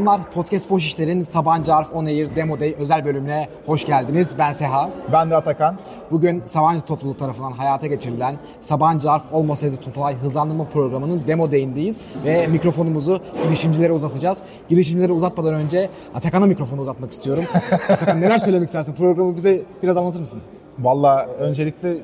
Selamlar, Podcast Boş İşler'in Sabancı Arf On Air Demo Day özel bölümüne hoş geldiniz. Ben Seha. Ben de Atakan. Bugün Sabancı topluluğu tarafından hayata geçirilen Sabancı Arf Olmasaydı Tufay hızlandırma programının Demo Day'indeyiz ve mikrofonumuzu girişimcilere uzatacağız. Girişimcilere uzatmadan önce Atakan'a mikrofonu uzatmak istiyorum. Atakan neler söylemek istersin? Programı bize biraz anlatır mısın? Valla öncelikle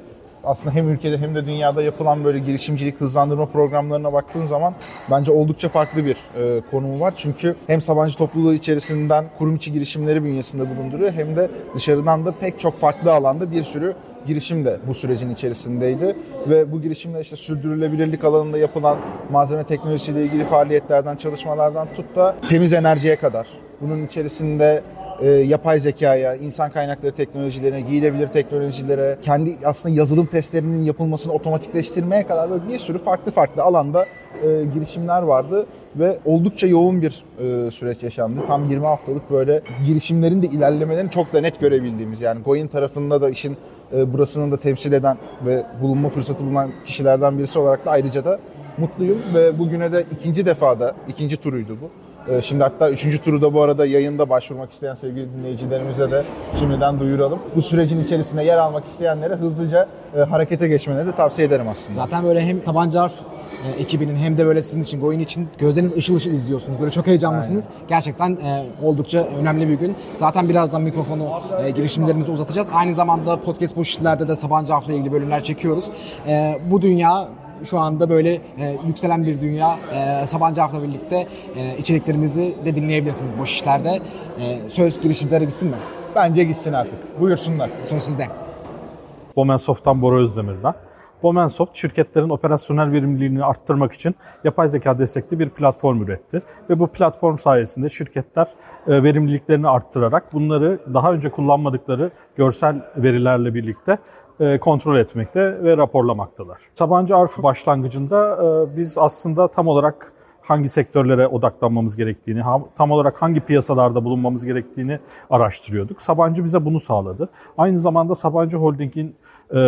aslında hem ülkede hem de dünyada yapılan böyle girişimcilik hızlandırma programlarına baktığın zaman bence oldukça farklı bir e, konumu var. Çünkü hem Sabancı topluluğu içerisinden kurum içi girişimleri bünyesinde bulunduruyor hem de dışarıdan da pek çok farklı alanda bir sürü girişim de bu sürecin içerisindeydi. Ve bu girişimler işte sürdürülebilirlik alanında yapılan malzeme teknolojisiyle ilgili faaliyetlerden, çalışmalardan tut da temiz enerjiye kadar. Bunun içerisinde e, yapay zekaya, insan kaynakları teknolojilerine, giyilebilir teknolojilere, kendi aslında yazılım testlerinin yapılmasını otomatikleştirmeye kadar böyle bir sürü farklı farklı alanda e, girişimler vardı ve oldukça yoğun bir e, süreç yaşandı. Tam 20 haftalık böyle girişimlerin de ilerlemelerini çok da net görebildiğimiz yani Goyin tarafında da işin e, burasını da temsil eden ve bulunma fırsatı bulunan kişilerden birisi olarak da ayrıca da mutluyum ve bugüne de ikinci defada, ikinci turuydu bu. E, Şimdi hatta üçüncü turu da bu arada yayında başvurmak isteyen sevgili dinleyicilerimize de şimdiden duyuralım. Bu sürecin içerisinde yer almak isteyenlere hızlıca e, harekete geçmelerini de tavsiye ederim aslında. Zaten böyle hem Tabanca Arf e, ekibinin hem de böyle sizin için, Goyin için gözleriniz ışıl ışıl izliyorsunuz. Böyle çok heyecanlısınız. Gerçekten e, oldukça önemli bir gün. Zaten birazdan mikrofonu girişimlerimize uzatacağız. Aynı zamanda podcast boş işlerde de Sabancı Arf'la ilgili bölümler çekiyoruz. E, bu dünya şu anda böyle e, yükselen bir dünya. E, Sabancı Arf'la birlikte e, içeriklerimizi de dinleyebilirsiniz boş işlerde. E, söz girişimlere gitsin mi? Bence gitsin artık. Buyursunlar. Söz sizde. Bomensoft'tan Bora Özdemir ben. Bomensoft şirketlerin operasyonel verimliliğini arttırmak için yapay zeka destekli bir platform üretti. Ve bu platform sayesinde şirketler e, verimliliklerini arttırarak bunları daha önce kullanmadıkları görsel verilerle birlikte e, kontrol etmekte ve raporlamaktalar. Sabancı Arf başlangıcında e, biz aslında tam olarak hangi sektörlere odaklanmamız gerektiğini, tam olarak hangi piyasalarda bulunmamız gerektiğini araştırıyorduk. Sabancı bize bunu sağladı. Aynı zamanda Sabancı Holding'in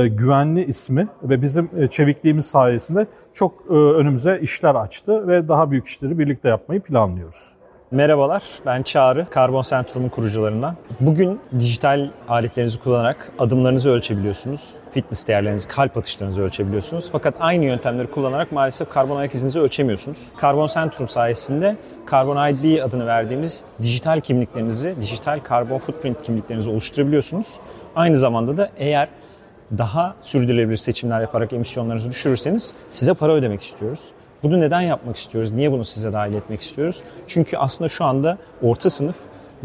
güvenli ismi ve bizim e, çevikliğimiz sayesinde çok e, önümüze işler açtı ve daha büyük işleri birlikte yapmayı planlıyoruz. Merhabalar, ben Çağrı, Karbon Centrum'un kurucularından. Bugün dijital aletlerinizi kullanarak adımlarınızı ölçebiliyorsunuz, fitness değerlerinizi, kalp atışlarınızı ölçebiliyorsunuz. Fakat aynı yöntemleri kullanarak maalesef karbon ayak izinizi ölçemiyorsunuz. Karbon Centrum sayesinde Carbon ID adını verdiğimiz dijital kimliklerinizi, dijital karbon footprint kimliklerinizi oluşturabiliyorsunuz. Aynı zamanda da eğer daha sürdürülebilir seçimler yaparak emisyonlarınızı düşürürseniz size para ödemek istiyoruz. Bunu neden yapmak istiyoruz? Niye bunu size dahil etmek istiyoruz? Çünkü aslında şu anda orta sınıf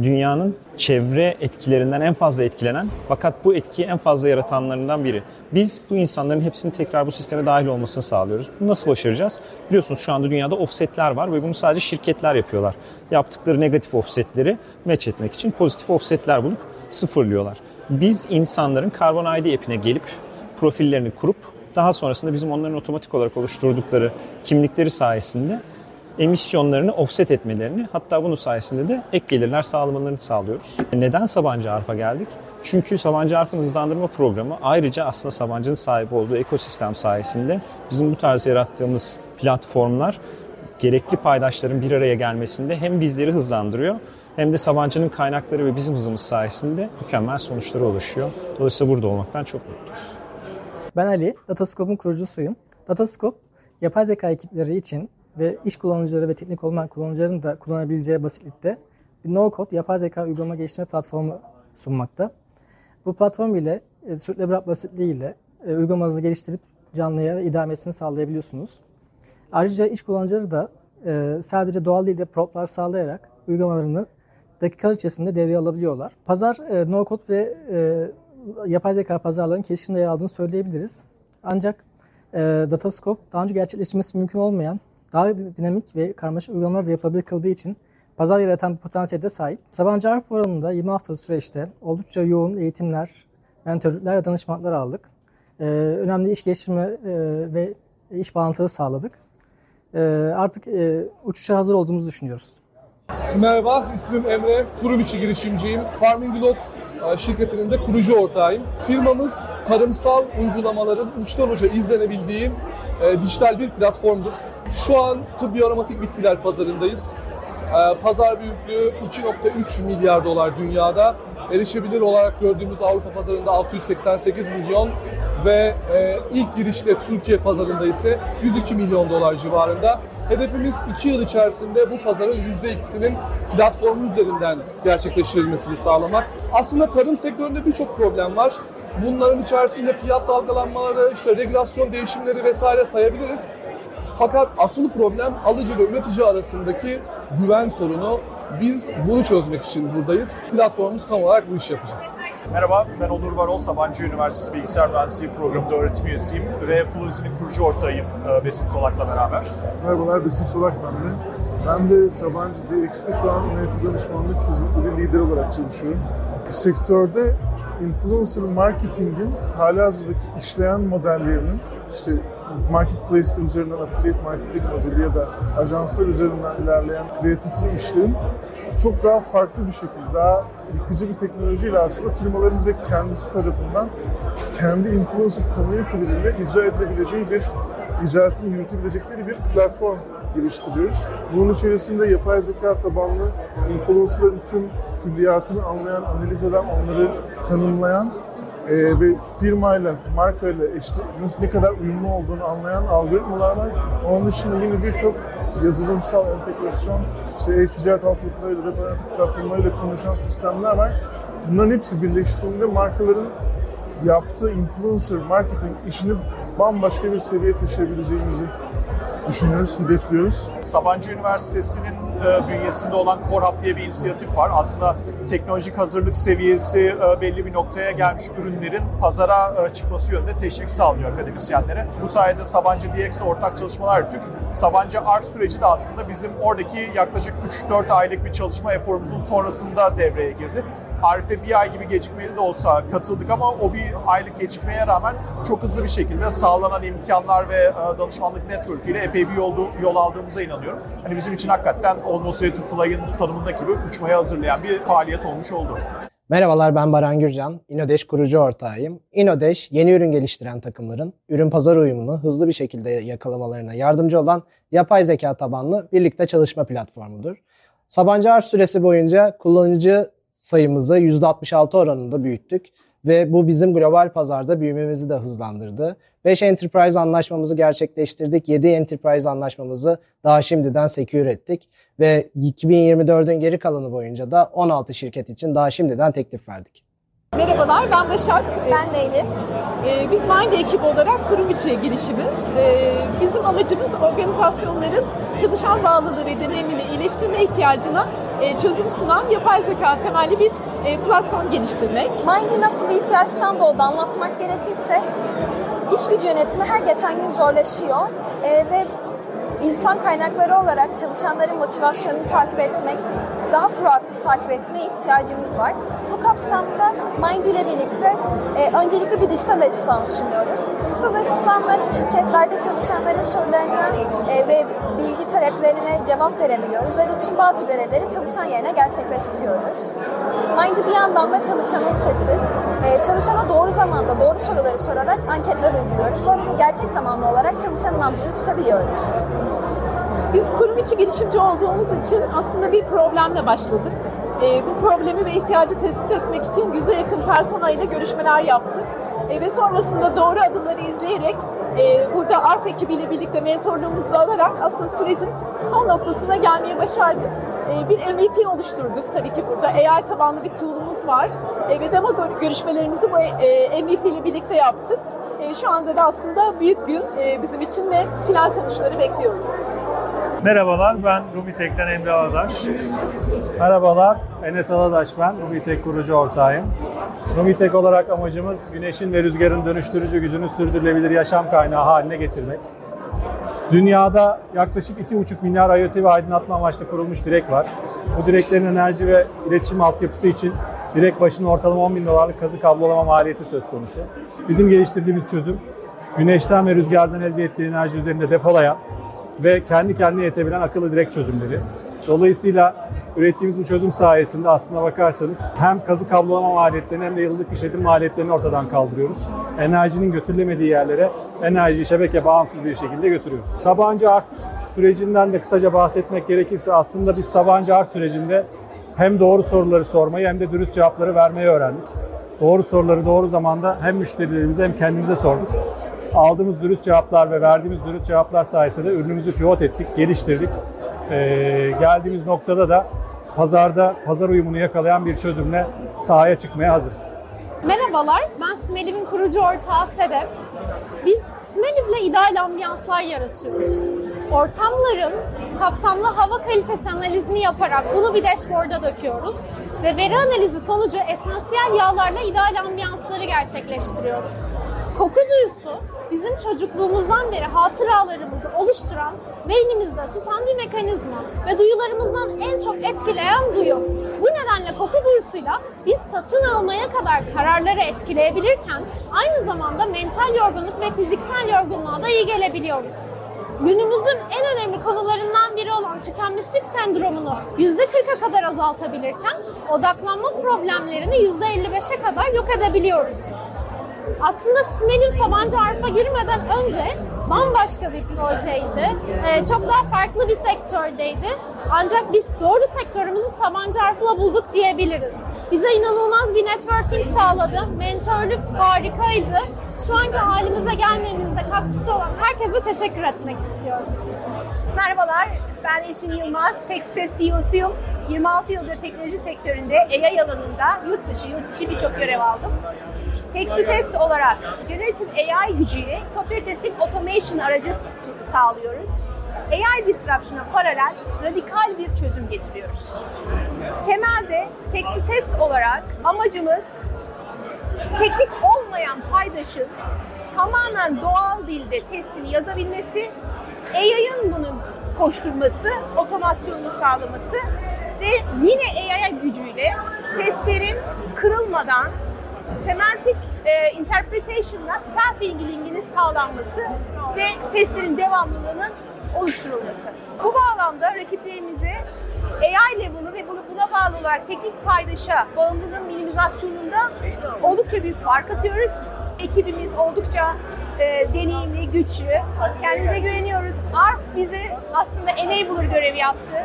dünyanın çevre etkilerinden en fazla etkilenen fakat bu etkiyi en fazla yaratanlarından biri. Biz bu insanların hepsinin tekrar bu sisteme dahil olmasını sağlıyoruz. Bunu nasıl başaracağız? Biliyorsunuz şu anda dünyada offsetler var ve bunu sadece şirketler yapıyorlar. Yaptıkları negatif offsetleri match etmek için pozitif offsetler bulup sıfırlıyorlar. Biz insanların Carbon ID app'ine gelip profillerini kurup daha sonrasında bizim onların otomatik olarak oluşturdukları kimlikleri sayesinde emisyonlarını offset etmelerini hatta bunun sayesinde de ek gelirler sağlamalarını sağlıyoruz. Neden Sabancı Arf'a geldik? Çünkü Sabancı Arf'ın hızlandırma programı ayrıca aslında Sabancı'nın sahip olduğu ekosistem sayesinde bizim bu tarz yarattığımız platformlar gerekli paydaşların bir araya gelmesinde hem bizleri hızlandırıyor hem de Sabancı'nın kaynakları ve bizim hızımız sayesinde mükemmel sonuçlara ulaşıyor. Dolayısıyla burada olmaktan çok mutluyuz. Ben Ali, Datascope'un kurucusuyum. Datascope, yapay zeka ekipleri için ve iş kullanıcıları ve teknik olmayan kullanıcıların da kullanabileceği basitlikte bir no-code yapay zeka uygulama geliştirme platformu sunmakta. Bu platform ile e, sürdürülebilir basitliğiyle e, uygulamanızı geliştirip canlıya ve idamesini sağlayabiliyorsunuz. Ayrıca iş kullanıcıları da e, sadece doğal dilde promptlar sağlayarak uygulamalarını dakikalar içerisinde devreye alabiliyorlar. Pazar e, no-code ve e, yapay zeka pazarlarının kesişimde yer aldığını söyleyebiliriz. Ancak e, Datascope daha önce gerçekleştirmesi mümkün olmayan daha dinamik ve karmaşık uygulamalar da yapılabilir kıldığı için pazar yaratan bir potansiyelde sahip. Sabancı Arp Forumu'nda 20 haftalık süreçte oldukça yoğun eğitimler, mentörlükler ve danışmanlıklar aldık. e, önemli iş geliştirme e, ve iş bağlantıları sağladık. E, artık e, uçuşa hazır olduğumuzu düşünüyoruz. Merhaba, ismim Emre. Kurum içi girişimciyim. Farming Globe şirketinin de kurucu ortağıyım. Firmamız tarımsal uygulamaların uçtan uca izlenebildiği e, dijital bir platformdur. Şu an tıbbi aromatik bitkiler pazarındayız. E, pazar büyüklüğü 2.3 milyar dolar dünyada. Erişebilir olarak gördüğümüz Avrupa pazarında 688 milyon ve e, ilk girişte Türkiye pazarında ise 102 milyon dolar civarında. Hedefimiz 2 yıl içerisinde bu pazarın %2'sinin platformun üzerinden gerçekleştirilmesini sağlamak. Aslında tarım sektöründe birçok problem var. Bunların içerisinde fiyat dalgalanmaları, işte regülasyon değişimleri vesaire sayabiliriz. Fakat asıl problem alıcı ve üretici arasındaki güven sorunu. Biz bunu çözmek için buradayız. Platformumuz tam olarak bu işi yapacak. Merhaba, ben Onur Varol, Sabancı Üniversitesi Bilgisayar Mühendisliği Programı'nda öğretim üyesiyim ve Fluency'nin kurucu ortağıyım e, Besim Solak'la beraber. Merhabalar, Besim Solak ben de. Ben de Sabancı DX'te şu an yönetim danışmanlık hizmetleri lider olarak çalışıyorum. Sektörde influencer marketingin halihazırdaki işleyen modellerinin işte marketplace'ler üzerinden affiliate marketing modeli ya da ajanslar üzerinden ilerleyen kreatifli işlerin çok daha farklı bir şekilde, daha yıkıcı bir teknolojiyle aslında firmaların direkt kendisi tarafından kendi influencer community'leriyle icra edilebileceği bir icraatını yürütebilecekleri bir platform geliştiriyoruz. Bunun içerisinde yapay zeka tabanlı influencerların tüm külliyatını anlayan, analiz eden, onları tanımlayan e, ve firmayla, markayla işte nasıl ne kadar uyumlu olduğunu anlayan algoritmalar var. Onun dışında yine birçok yazılımsal entegrasyon, işte e-ticaret altyapılarıyla, analitik platformlarıyla konuşan sistemler var. Bunların hepsi birleştiğinde markaların yaptığı influencer marketing işini bambaşka bir seviyeye taşıyabileceğimizi düşünüyoruz, hedefliyoruz. Sabancı Üniversitesi'nin e, bünyesinde olan Core diye bir inisiyatif var. Aslında teknolojik hazırlık seviyesi e, belli bir noktaya gelmiş ürünlerin pazara e, çıkması yönünde teşvik sağlıyor akademisyenlere. Bu sayede Sabancı DX'le ortak çalışmalar yürüttük. Sabancı Art süreci de aslında bizim oradaki yaklaşık 3-4 aylık bir çalışma eforumuzun sonrasında devreye girdi. Arife bir ay gibi gecikmeli de olsa katıldık ama o bir aylık gecikmeye rağmen çok hızlı bir şekilde sağlanan imkanlar ve e, danışmanlık network ile epey bir yol, yol aldığımıza inanıyorum. Hani bizim için hakikaten Almost Ready to Fly'ın tanımındaki gibi uçmaya hazırlayan bir faaliyet olmuş oldu. Merhabalar ben Baran Gürcan, İnodeş kurucu ortağıyım. İnodeş, yeni ürün geliştiren takımların ürün pazar uyumunu hızlı bir şekilde yakalamalarına yardımcı olan yapay zeka tabanlı birlikte çalışma platformudur. Sabancı Arş süresi boyunca kullanıcı sayımızı %66 oranında büyüttük ve bu bizim global pazarda büyümemizi de hızlandırdı. 5 enterprise anlaşmamızı gerçekleştirdik. 7 enterprise anlaşmamızı daha şimdiden secure ettik ve 2024'ün geri kalanı boyunca da 16 şirket için daha şimdiden teklif verdik. Merhabalar, ben Başak. Ben de Elif. Ee, biz Mind ekip olarak kurum içi girişimiz. Ee, bizim amacımız organizasyonların çalışan bağlılığı ve deneyimini iyileştirme ihtiyacına e, çözüm sunan yapay zeka temelli bir e, platform geliştirmek. Mind'i nasıl bir ihtiyaçtan doğdu anlatmak gerekirse iş gücü yönetimi her geçen gün zorlaşıyor ee, ve insan kaynakları olarak çalışanların motivasyonunu takip etmek, daha proaktif takip etmeye ihtiyacımız var. Bu kapsamda Mind ile birlikte e, öncelikle bir dijital asistan sunuyoruz. Dijital asistanla şirketlerde çalışanların sorularına e, ve bilgi taleplerine cevap verebiliyoruz ve rutin bazı görevleri çalışan yerine gerçekleştiriyoruz. Mind'i bir yandan da çalışanın sesi. E, çalışana doğru zamanda doğru soruları sorarak anketler uyguluyoruz. Böylece gerçek zamanlı olarak çalışanın nabzını tutabiliyoruz. Biz kurum içi girişimci olduğumuz için aslında bir problemle başladık. E, bu problemi ve ihtiyacı tespit etmek için yüze yakın persona ile görüşmeler yaptık. E, ve sonrasında doğru adımları izleyerek e, burada ARP ekibiyle birlikte mentorluğumuzu alarak aslında sürecin son noktasına gelmeye başardık. E, bir MVP oluşturduk tabii ki burada. AI tabanlı bir tool'umuz var. E, ve demo görüşmelerimizi bu e, MVP ile birlikte yaptık. E, şu anda da aslında büyük gün e, bizim için ve final sonuçları bekliyoruz. Merhabalar, ben Rumitek'ten Emre Aladaş. Merhabalar, Enes Aladaş ben, Rumitek kurucu ortağıyım. Rumitek olarak amacımız güneşin ve rüzgarın dönüştürücü gücünü sürdürülebilir yaşam kaynağı haline getirmek. Dünyada yaklaşık 2,5 milyar IoT ve aydınlatma amaçlı kurulmuş direk var. Bu direklerin enerji ve iletişim altyapısı için direkt başına ortalama 10 bin dolarlık kazı kablolama maliyeti söz konusu. Bizim geliştirdiğimiz çözüm güneşten ve rüzgardan elde ettiği enerji üzerinde depolayan ve kendi kendine yetebilen akıllı direkt çözümleri. Dolayısıyla ürettiğimiz bu çözüm sayesinde aslına bakarsanız hem kazı kablolama maliyetlerini hem de yıllık işletim maliyetlerini ortadan kaldırıyoruz. Enerjinin götürülemediği yerlere enerjiyi şebeke bağımsız bir şekilde götürüyoruz. Sabancı Arf sürecinden de kısaca bahsetmek gerekirse aslında biz Sabancı Arf sürecinde hem doğru soruları sormayı hem de dürüst cevapları vermeyi öğrendik. Doğru soruları doğru zamanda hem müşterilerimize hem kendimize sorduk. Aldığımız dürüst cevaplar ve verdiğimiz dürüst cevaplar sayesinde ürünümüzü pivot ettik, geliştirdik. Ee, geldiğimiz noktada da pazarda pazar uyumunu yakalayan bir çözümle sahaya çıkmaya hazırız. Merhabalar, ben Smeliv'in kurucu ortağı Sedef. Biz Smeliv'le ideal ambiyanslar yaratıyoruz. Ortamların kapsamlı hava kalitesi analizini yaparak bunu bir dashboard'a döküyoruz ve veri analizi sonucu esansiyel yağlarla ideal ambiyansları gerçekleştiriyoruz. Koku duyusu bizim çocukluğumuzdan beri hatıralarımızı oluşturan, beynimizde tutan bir mekanizma ve duyularımızdan en çok etkileyen duyu. Bu nedenle koku duyusuyla biz satın almaya kadar kararları etkileyebilirken aynı zamanda mental yorgunluk ve fiziksel yorgunluğa da iyi gelebiliyoruz. Günümüzün en önemli konularından biri olan tükenmişlik sendromunu %40'a kadar azaltabilirken odaklanma problemlerini %55'e kadar yok edebiliyoruz. Aslında Smel'in Sabancı Arp'a girmeden önce bambaşka bir projeydi. Ee, çok daha farklı bir sektördeydi. Ancak biz doğru sektörümüzü Sabancı Arp'la bulduk diyebiliriz. Bize inanılmaz bir networking sağladı. Mentörlük harikaydı. Şu anki halimize gelmemizde katkısı olan herkese teşekkür etmek istiyorum. Merhabalar, ben Eşin Yılmaz, Texte CEO'suyum. 26 yıldır teknoloji sektöründe AI alanında yurt dışı, yurt içi birçok görev aldım. Text to Test olarak Generative AI gücüyle software testing automation aracı sağlıyoruz. AI disruption'a paralel radikal bir çözüm getiriyoruz. Temelde Text to Test olarak amacımız teknik olmayan paydaşın tamamen doğal dilde testini yazabilmesi, AI'ın bunu koşturması, otomasyonunu sağlaması ve yine AI gücüyle testlerin kırılmadan semantik e, interpretation'la self-healing'inin sağlanması ve testlerin devamlılığının oluşturulması. Bu bağlamda rakiplerimize AI level'ı ve bunu buna bağlı olarak teknik paydaşa bağımlılığın minimizasyonunda oldukça büyük fark atıyoruz. Ekibimiz oldukça e, deneyimli, güçlü. Kendimize güveniyoruz. ARP bize aslında enabler görevi yaptı.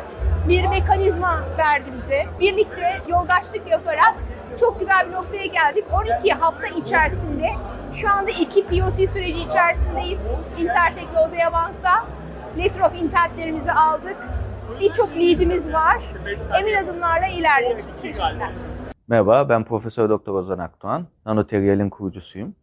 Bir mekanizma verdi bize. Birlikte yoldaşlık yaparak çok güzel bir noktaya geldik. 12 hafta içerisinde şu anda iki POC süreci içerisindeyiz. Intertek ve Odaya Bank'ta. Letter of Intent'lerimizi aldık. Birçok leadimiz var. Emin adımlarla ilerliyoruz. Merhaba, ben Profesör Doktor Ozan Akdoğan. Nanoterial'in kurucusuyum.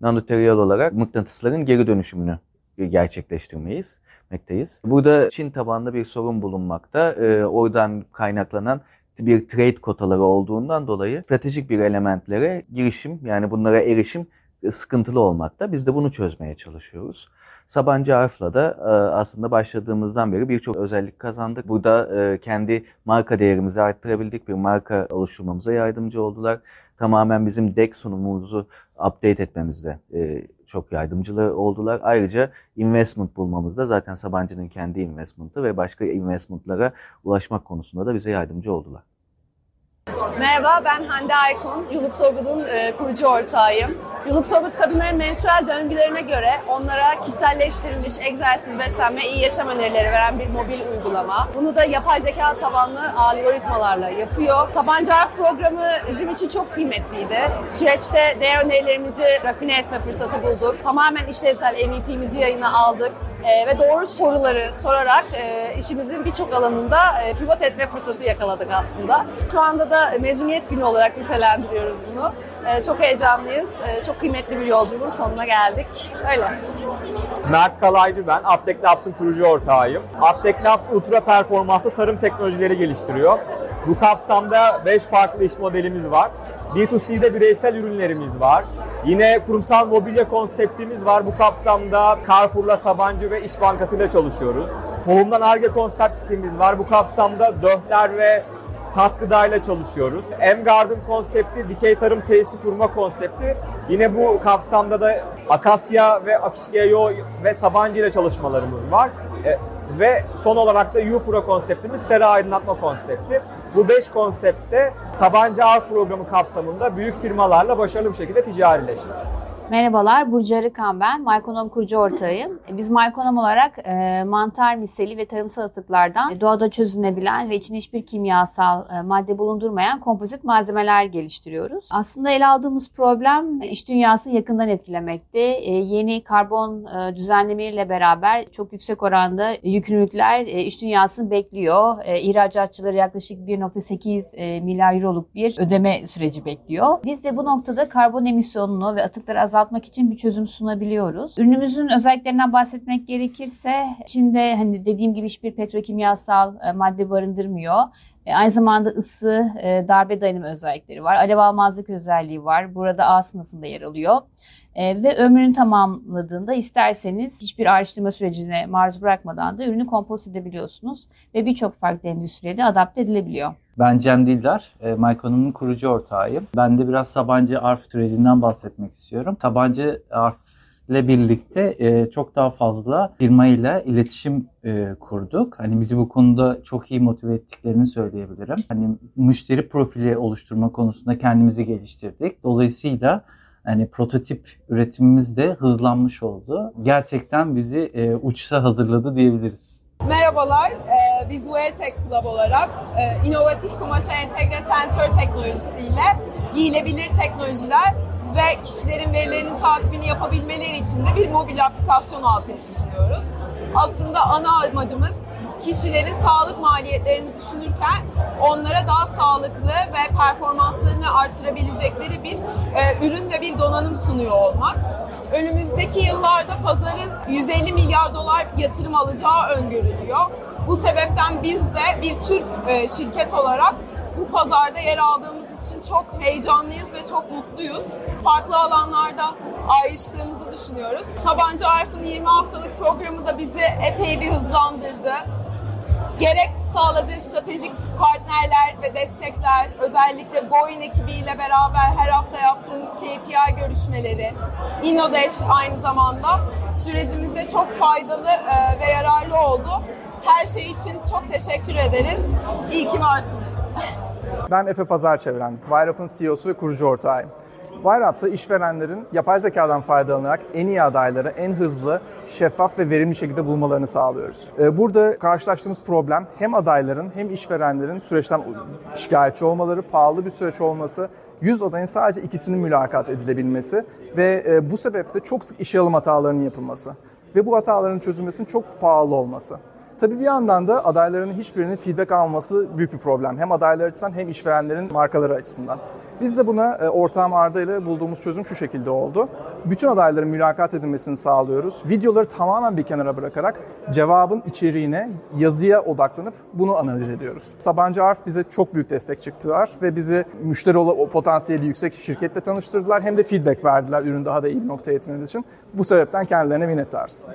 Nanoterial olarak mıknatısların geri dönüşümünü gerçekleştirmeyiz, mekteyiz. Burada Çin tabanlı bir sorun bulunmakta. Ee, oradan kaynaklanan bir trade kotaları olduğundan dolayı stratejik bir elementlere girişim yani bunlara erişim sıkıntılı olmakta. Biz de bunu çözmeye çalışıyoruz. Sabancı Arf'la da e, aslında başladığımızdan beri birçok özellik kazandık. Burada e, kendi marka değerimizi arttırabildik. Bir marka oluşturmamıza yardımcı oldular. Tamamen bizim DEX sunumumuzu update etmemizde e, çok yardımcılı oldular. Ayrıca investment bulmamızda zaten Sabancı'nın kendi investment'ı ve başka investment'lara ulaşmak konusunda da bize yardımcı oldular. Merhaba ben Hande Aykun, Yuluk Sorgut'un e, kurucu ortağıyım. Yuluk Sorgut kadınların menstrual döngülerine göre onlara kişiselleştirilmiş egzersiz, beslenme, iyi yaşam önerileri veren bir mobil uygulama. Bunu da yapay zeka tabanlı algoritmalarla yapıyor. Tabanca Harp programı bizim için çok kıymetliydi. Süreçte değer önerilerimizi rafine etme fırsatı bulduk. Tamamen işlevsel MVP'mizi yayına aldık e, ve doğru soruları sorarak e, işimizin birçok alanında e, pivot etme fırsatı yakaladık aslında. Şu anda da mezuniyet günü olarak nitelendiriyoruz bunu. Çok heyecanlıyız. Çok kıymetli bir yolculuğun sonuna geldik. Öyle. Mert Kalaycı ben. Aptek Labs'ın kurucu ortağıyım. Aptek ultra performanslı tarım teknolojileri geliştiriyor. Bu kapsamda 5 farklı iş modelimiz var. B2C'de bireysel ürünlerimiz var. Yine kurumsal mobilya konseptimiz var. Bu kapsamda Carrefour'la Sabancı ve İş Bankası ile çalışıyoruz. Tohumdan Arge konseptimiz var. Bu kapsamda Döhler ve katkıdayla çalışıyoruz. M-Garden konsepti, dikey tarım tesisi kurma konsepti. Yine bu kapsamda da Akasya ve Akişgeyo ve Sabancı ile çalışmalarımız var. E, ve son olarak da U-Pro konseptimiz sera aydınlatma konsepti. Bu 5 konsepte Sabancı Ağ programı kapsamında büyük firmalarla başarılı bir şekilde ticarileştik. Merhabalar, Burcu Arıkan ben. Mykonom kurucu ortağıyım. Biz Mykonom olarak e, mantar miseli ve tarımsal atıklardan e, doğada çözünebilen ve içinde hiçbir kimyasal e, madde bulundurmayan kompozit malzemeler geliştiriyoruz. Aslında ele aldığımız problem e, iş dünyasını yakından etkilemekte. E, yeni karbon e, düzenlemeleriyle beraber çok yüksek oranda yükümlülükler e, iş dünyasını bekliyor. E, ihracatçıları yaklaşık 1.8 e, milyar euroluk bir ödeme süreci bekliyor. Biz de bu noktada karbon emisyonunu ve atıkları azaltmak için bir çözüm sunabiliyoruz. Ürünümüzün özelliklerinden bahsetmek gerekirse içinde hani dediğim gibi hiçbir petrokimyasal e, madde barındırmıyor. E, aynı zamanda ısı, e, darbe dayanımı özellikleri var. Alev almazlık özelliği var. Burada A sınıfında yer alıyor. Ve ömrünü tamamladığında isterseniz hiçbir ayrıştırma sürecine maruz bırakmadan da ürünü kompost edebiliyorsunuz. Ve birçok farklı endüstriye de adapte edilebiliyor. Ben Cem Dildar, e, Mykonom'un kurucu ortağıyım. Ben de biraz Sabancı Arf sürecinden bahsetmek istiyorum. Sabancı Arf ile birlikte e, çok daha fazla firmayla iletişim e, kurduk. Hani bizi bu konuda çok iyi motive ettiklerini söyleyebilirim. Hani müşteri profili oluşturma konusunda kendimizi geliştirdik. Dolayısıyla hani prototip üretimimiz de hızlanmış oldu. Gerçekten bizi e, uçuşa hazırladı diyebiliriz. Merhabalar, ee, biz Weartech Club olarak e, inovatif kumaşa entegre sensör teknolojisiyle giyilebilir teknolojiler ve kişilerin verilerinin takibini yapabilmeleri için de bir mobil aplikasyon altyapısı sunuyoruz. Aslında ana amacımız kişilerin sağlık maliyetlerini düşünürken onlara daha sağlıklı ve performanslarını artırabilecekleri bir e, ürün ve bir donanım sunuyor olmak. Önümüzdeki yıllarda pazarın 150 milyar dolar yatırım alacağı öngörülüyor. Bu sebepten biz de bir Türk e, şirket olarak bu pazarda yer aldığımız için çok heyecanlıyız ve çok mutluyuz. Farklı alanlarda ayrıştığımızı düşünüyoruz. Sabancı Arf'ın 20 haftalık programı da bizi epey bir hızlandırdı. Gerek sağladığı stratejik partnerler ve destekler, özellikle Goin ekibiyle beraber her hafta yaptığımız KPI görüşmeleri, InnoDash aynı zamanda sürecimizde çok faydalı e, ve yararlı oldu. Her şey için çok teşekkür ederiz. İyi ki varsınız. Ben Efe Pazar Çevren, Vayrap'ın CEO'su ve kurucu ortağıyım. Vayrap'ta işverenlerin yapay zekadan faydalanarak en iyi adayları en hızlı, şeffaf ve verimli şekilde bulmalarını sağlıyoruz. Ee, burada karşılaştığımız problem hem adayların hem işverenlerin süreçten şikayetçi olmaları, pahalı bir süreç olması, 100 adayın sadece ikisinin mülakat edilebilmesi ve e, bu sebeple çok sık işe alım hatalarının yapılması ve bu hataların çözülmesinin çok pahalı olması. Tabii bir yandan da adayların hiçbirinin feedback alması büyük bir problem. Hem adaylar açısından hem işverenlerin markaları açısından. Biz de buna e, ortağım Arda ile bulduğumuz çözüm şu şekilde oldu. Bütün adayların mülakat edilmesini sağlıyoruz. Videoları tamamen bir kenara bırakarak cevabın içeriğine, yazıya odaklanıp bunu analiz ediyoruz. Sabancı Arf bize çok büyük destek çıktılar ve bizi müşteri potansiyeli yüksek şirketle tanıştırdılar. Hem de feedback verdiler ürün daha da iyi bir noktaya getirmemiz için. Bu sebepten kendilerine minnettarız.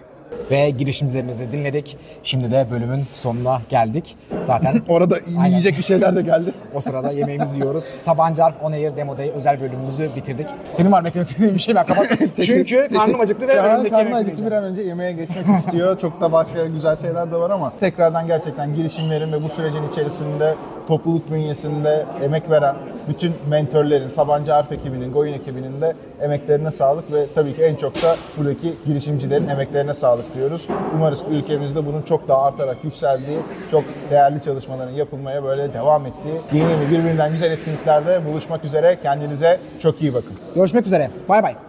Ve girişimcilerimizi dinledik. Şimdi de bölümün sonuna geldik. Zaten orada yiyecek bir şeyler de geldi. o sırada yemeğimizi yiyoruz. Sabancı Arf On Air Demo Day özel bölümümüzü bitirdik. Senin var mı eklemek istediğin bir şey mi? Kapat. Çünkü karnım acıktı ve önümdeki yemek acıktı bir an önce yemeğe geçmek istiyor. Çok da başka güzel şeyler de var ama tekrardan gerçekten girişimlerin ve bu sürecin içerisinde topluluk bünyesinde emek veren bütün mentörlerin, Sabancı Arf ekibinin, Goyun ekibinin de emeklerine sağlık ve tabii ki en çok da buradaki girişimcilerin emeklerine sağlık diyoruz. Umarız ülkemizde bunun çok daha artarak yükseldiği, çok değerli çalışmaların yapılmaya böyle devam ettiği, yeni yeni birbirinden güzel etkinliklerde buluşmak üzere. Kendinize çok iyi bakın. Görüşmek üzere. Bay bay.